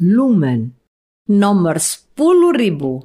Lumen nomor 10866.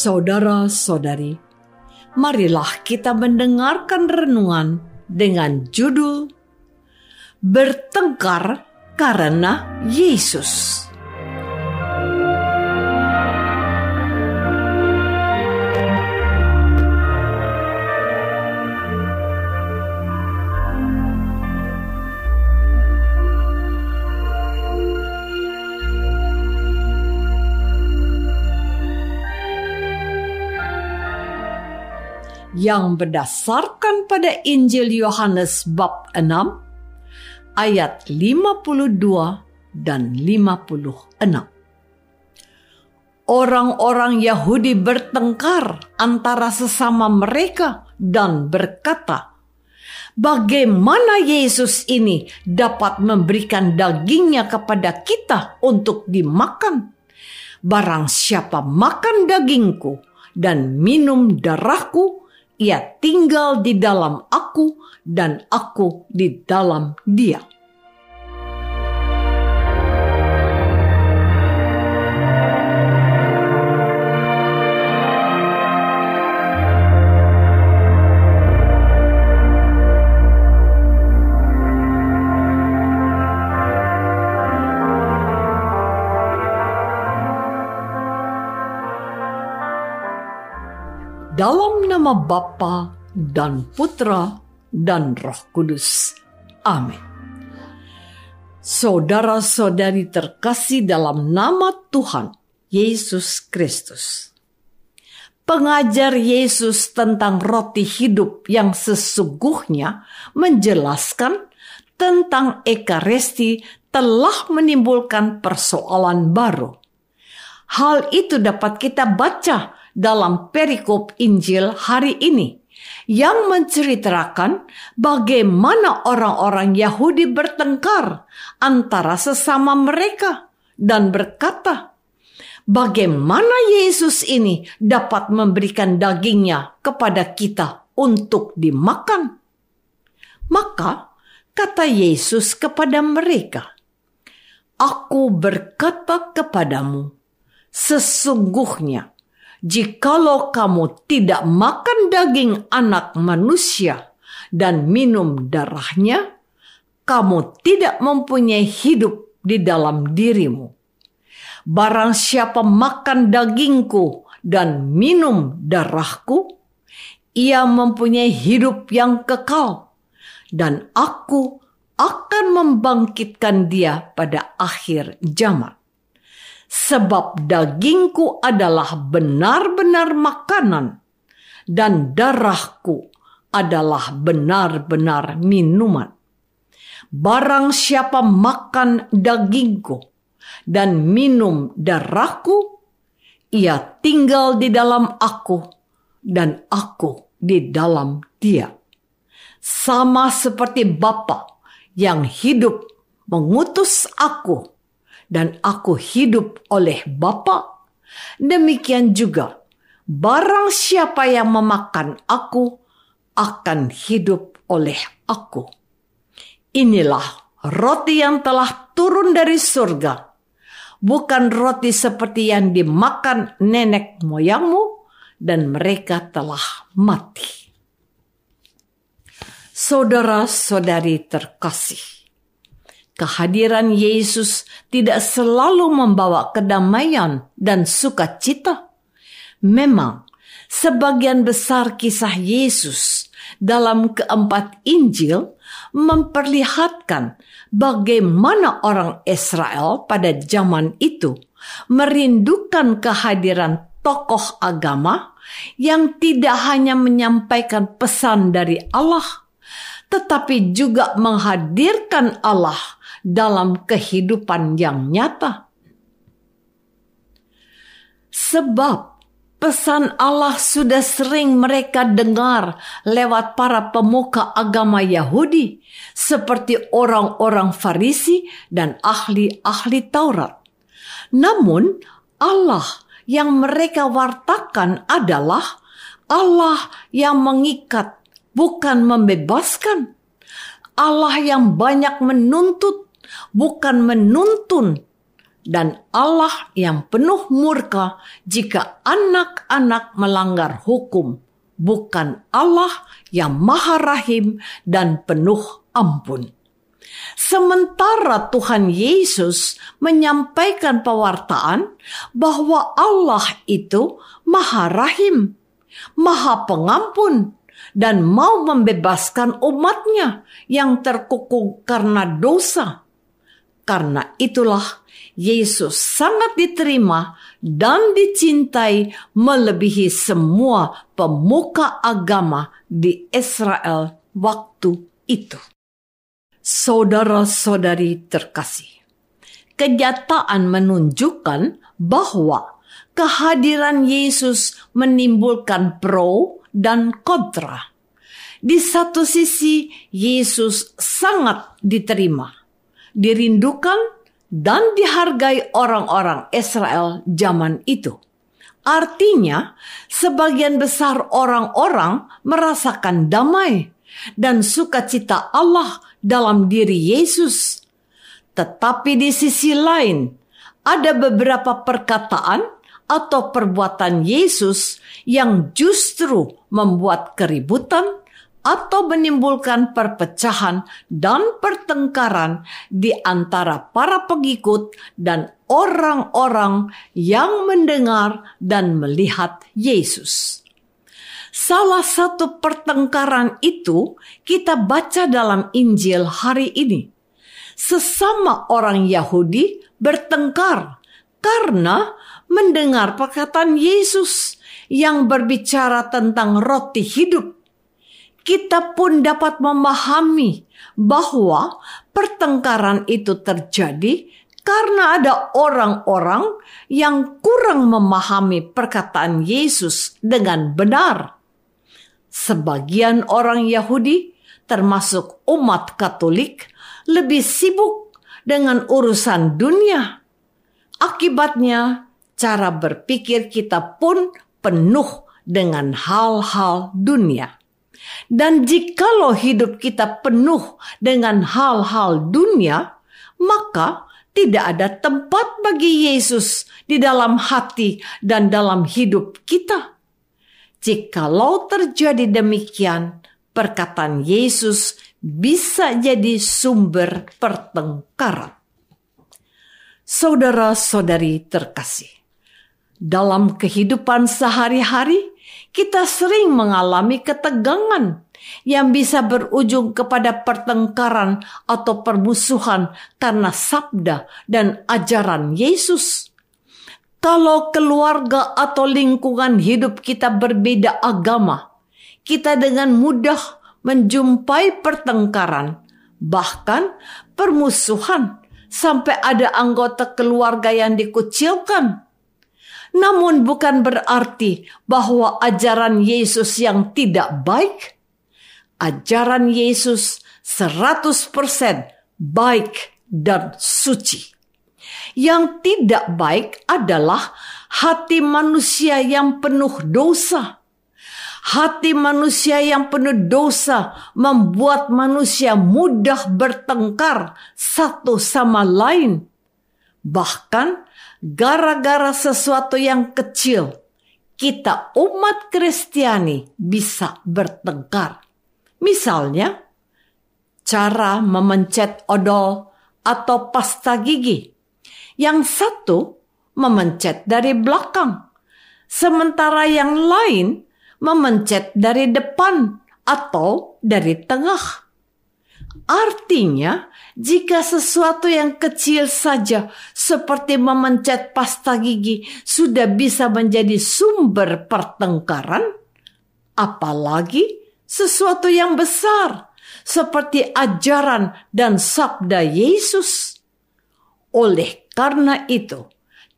Saudara-saudari, marilah kita mendengarkan renungan dengan judul Bertengkar karena Yesus. Yang berdasarkan pada Injil Yohanes bab 6 ayat 52 dan 56. Orang-orang Yahudi bertengkar antara sesama mereka dan berkata, Bagaimana Yesus ini dapat memberikan dagingnya kepada kita untuk dimakan? Barang siapa makan dagingku dan minum darahku, ia tinggal di dalam aku dan aku di dalam dia. Dalam nama Bapa dan Putra dan Roh Kudus. Amin. Saudara-saudari terkasih dalam nama Tuhan Yesus Kristus. Pengajar Yesus tentang roti hidup yang sesungguhnya menjelaskan tentang Ekaristi telah menimbulkan persoalan baru. Hal itu dapat kita baca dalam perikop Injil hari ini yang menceritakan bagaimana orang-orang Yahudi bertengkar antara sesama mereka dan berkata, "Bagaimana Yesus ini dapat memberikan dagingnya kepada kita untuk dimakan?" Maka kata Yesus kepada mereka, "Aku berkata kepadamu, sesungguhnya jikalau kamu tidak makan daging anak manusia dan minum darahnya, kamu tidak mempunyai hidup di dalam dirimu. Barang siapa makan dagingku dan minum darahku, ia mempunyai hidup yang kekal, dan aku akan membangkitkan dia pada akhir zaman sebab dagingku adalah benar-benar makanan dan darahku adalah benar-benar minuman. Barang siapa makan dagingku dan minum darahku, Ia tinggal di dalam aku, dan aku di dalam dia. Sama seperti Bapa yang hidup mengutus aku, dan aku hidup oleh Bapa. Demikian juga, barang siapa yang memakan aku akan hidup oleh aku. Inilah roti yang telah turun dari surga bukan roti seperti yang dimakan nenek moyangmu, dan mereka telah mati. Saudara-saudari terkasih, kehadiran Yesus tidak selalu membawa kedamaian dan sukacita. Memang, sebagian besar kisah Yesus dalam keempat Injil memperlihatkan bagaimana orang Israel pada zaman itu merindukan kehadiran tokoh agama yang tidak hanya menyampaikan pesan dari Allah, tetapi juga menghadirkan Allah dalam kehidupan yang nyata. Sebab Pesan Allah sudah sering mereka dengar lewat para pemuka agama Yahudi, seperti orang-orang Farisi dan ahli-ahli Taurat. Namun, Allah yang mereka wartakan adalah Allah yang mengikat, bukan membebaskan. Allah yang banyak menuntut, bukan menuntun dan Allah yang penuh murka jika anak-anak melanggar hukum, bukan Allah yang maha rahim dan penuh ampun. Sementara Tuhan Yesus menyampaikan pewartaan bahwa Allah itu maha rahim, maha pengampun, dan mau membebaskan umatnya yang terkukung karena dosa. Karena itulah Yesus sangat diterima dan dicintai melebihi semua pemuka agama di Israel waktu itu. Saudara-saudari terkasih, kenyataan menunjukkan bahwa kehadiran Yesus menimbulkan pro dan kontra. Di satu sisi, Yesus sangat diterima, dirindukan, dan dihargai orang-orang Israel zaman itu. Artinya, sebagian besar orang-orang merasakan damai dan sukacita Allah dalam diri Yesus. Tetapi di sisi lain, ada beberapa perkataan atau perbuatan Yesus yang justru membuat keributan atau menimbulkan perpecahan dan pertengkaran di antara para pengikut dan orang-orang yang mendengar dan melihat Yesus. Salah satu pertengkaran itu kita baca dalam Injil hari ini. Sesama orang Yahudi bertengkar karena mendengar perkataan Yesus yang berbicara tentang roti hidup kita pun dapat memahami bahwa pertengkaran itu terjadi karena ada orang-orang yang kurang memahami perkataan Yesus dengan benar. Sebagian orang Yahudi, termasuk umat Katolik, lebih sibuk dengan urusan dunia. Akibatnya, cara berpikir kita pun penuh dengan hal-hal dunia. Dan jikalau hidup kita penuh dengan hal-hal dunia, maka tidak ada tempat bagi Yesus di dalam hati dan dalam hidup kita. Jikalau terjadi demikian, perkataan Yesus bisa jadi sumber pertengkaran. Saudara-saudari terkasih, dalam kehidupan sehari-hari, kita sering mengalami ketegangan yang bisa berujung kepada pertengkaran atau permusuhan karena sabda dan ajaran Yesus. Kalau keluarga atau lingkungan hidup kita berbeda agama, kita dengan mudah menjumpai pertengkaran, bahkan permusuhan, sampai ada anggota keluarga yang dikucilkan Namun bukan berarti bahwa ajaran Yesus yang tidak baik. Ajaran Yesus 100% baik dan suci. Yang tidak baik adalah hati manusia yang penuh dosa. Hati manusia yang penuh dosa membuat manusia mudah bertengkar satu sama lain. Bahkan gara-gara sesuatu yang kecil, kita umat Kristiani bisa bertengkar. Misalnya, cara memencet odol atau pasta gigi. Yang satu memencet dari belakang, sementara yang lain memencet dari depan atau dari tengah. Artinya, jika sesuatu yang kecil saja seperti memencet pasta gigi sudah bisa menjadi sumber pertengkaran, apalagi sesuatu yang besar seperti ajaran dan sabda Yesus. Oleh karena itu,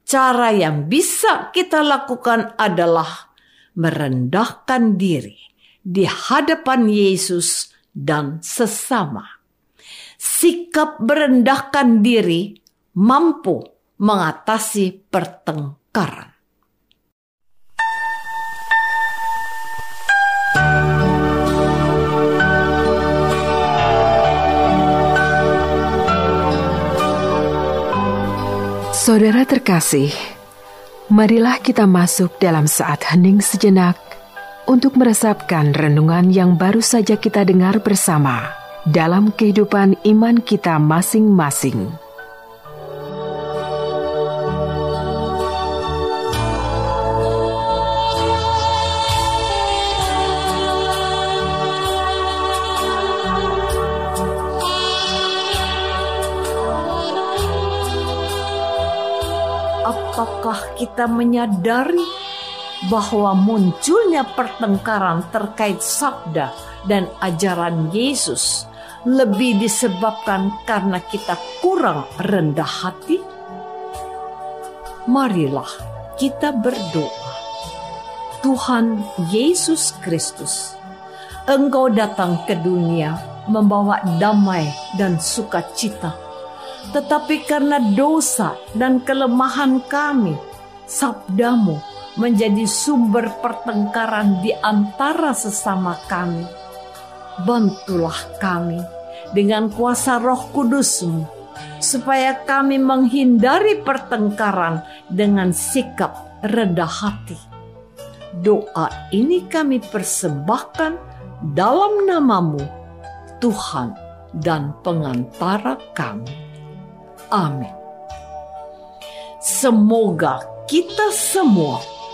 cara yang bisa kita lakukan adalah merendahkan diri di hadapan Yesus dan sesama. Sikap merendahkan diri mampu mengatasi pertengkaran. Saudara terkasih, Marilah kita masuk dalam saat hening sejenak untuk meresapkan renungan yang baru saja kita dengar bersama dalam kehidupan iman kita masing-masing. apakah kita menyadari bahwa munculnya pertengkaran terkait sabda dan ajaran Yesus lebih disebabkan karena kita kurang rendah hati? Marilah kita berdoa. Tuhan Yesus Kristus, Engkau datang ke dunia membawa damai dan sukacita tetapi karena dosa dan kelemahan kami, sabdamu menjadi sumber pertengkaran di antara sesama kami. Bantulah kami dengan kuasa roh kudusmu, supaya kami menghindari pertengkaran dengan sikap rendah hati. Doa ini kami persembahkan dalam namamu, Tuhan dan pengantara kami. Amin. Semoga kita semua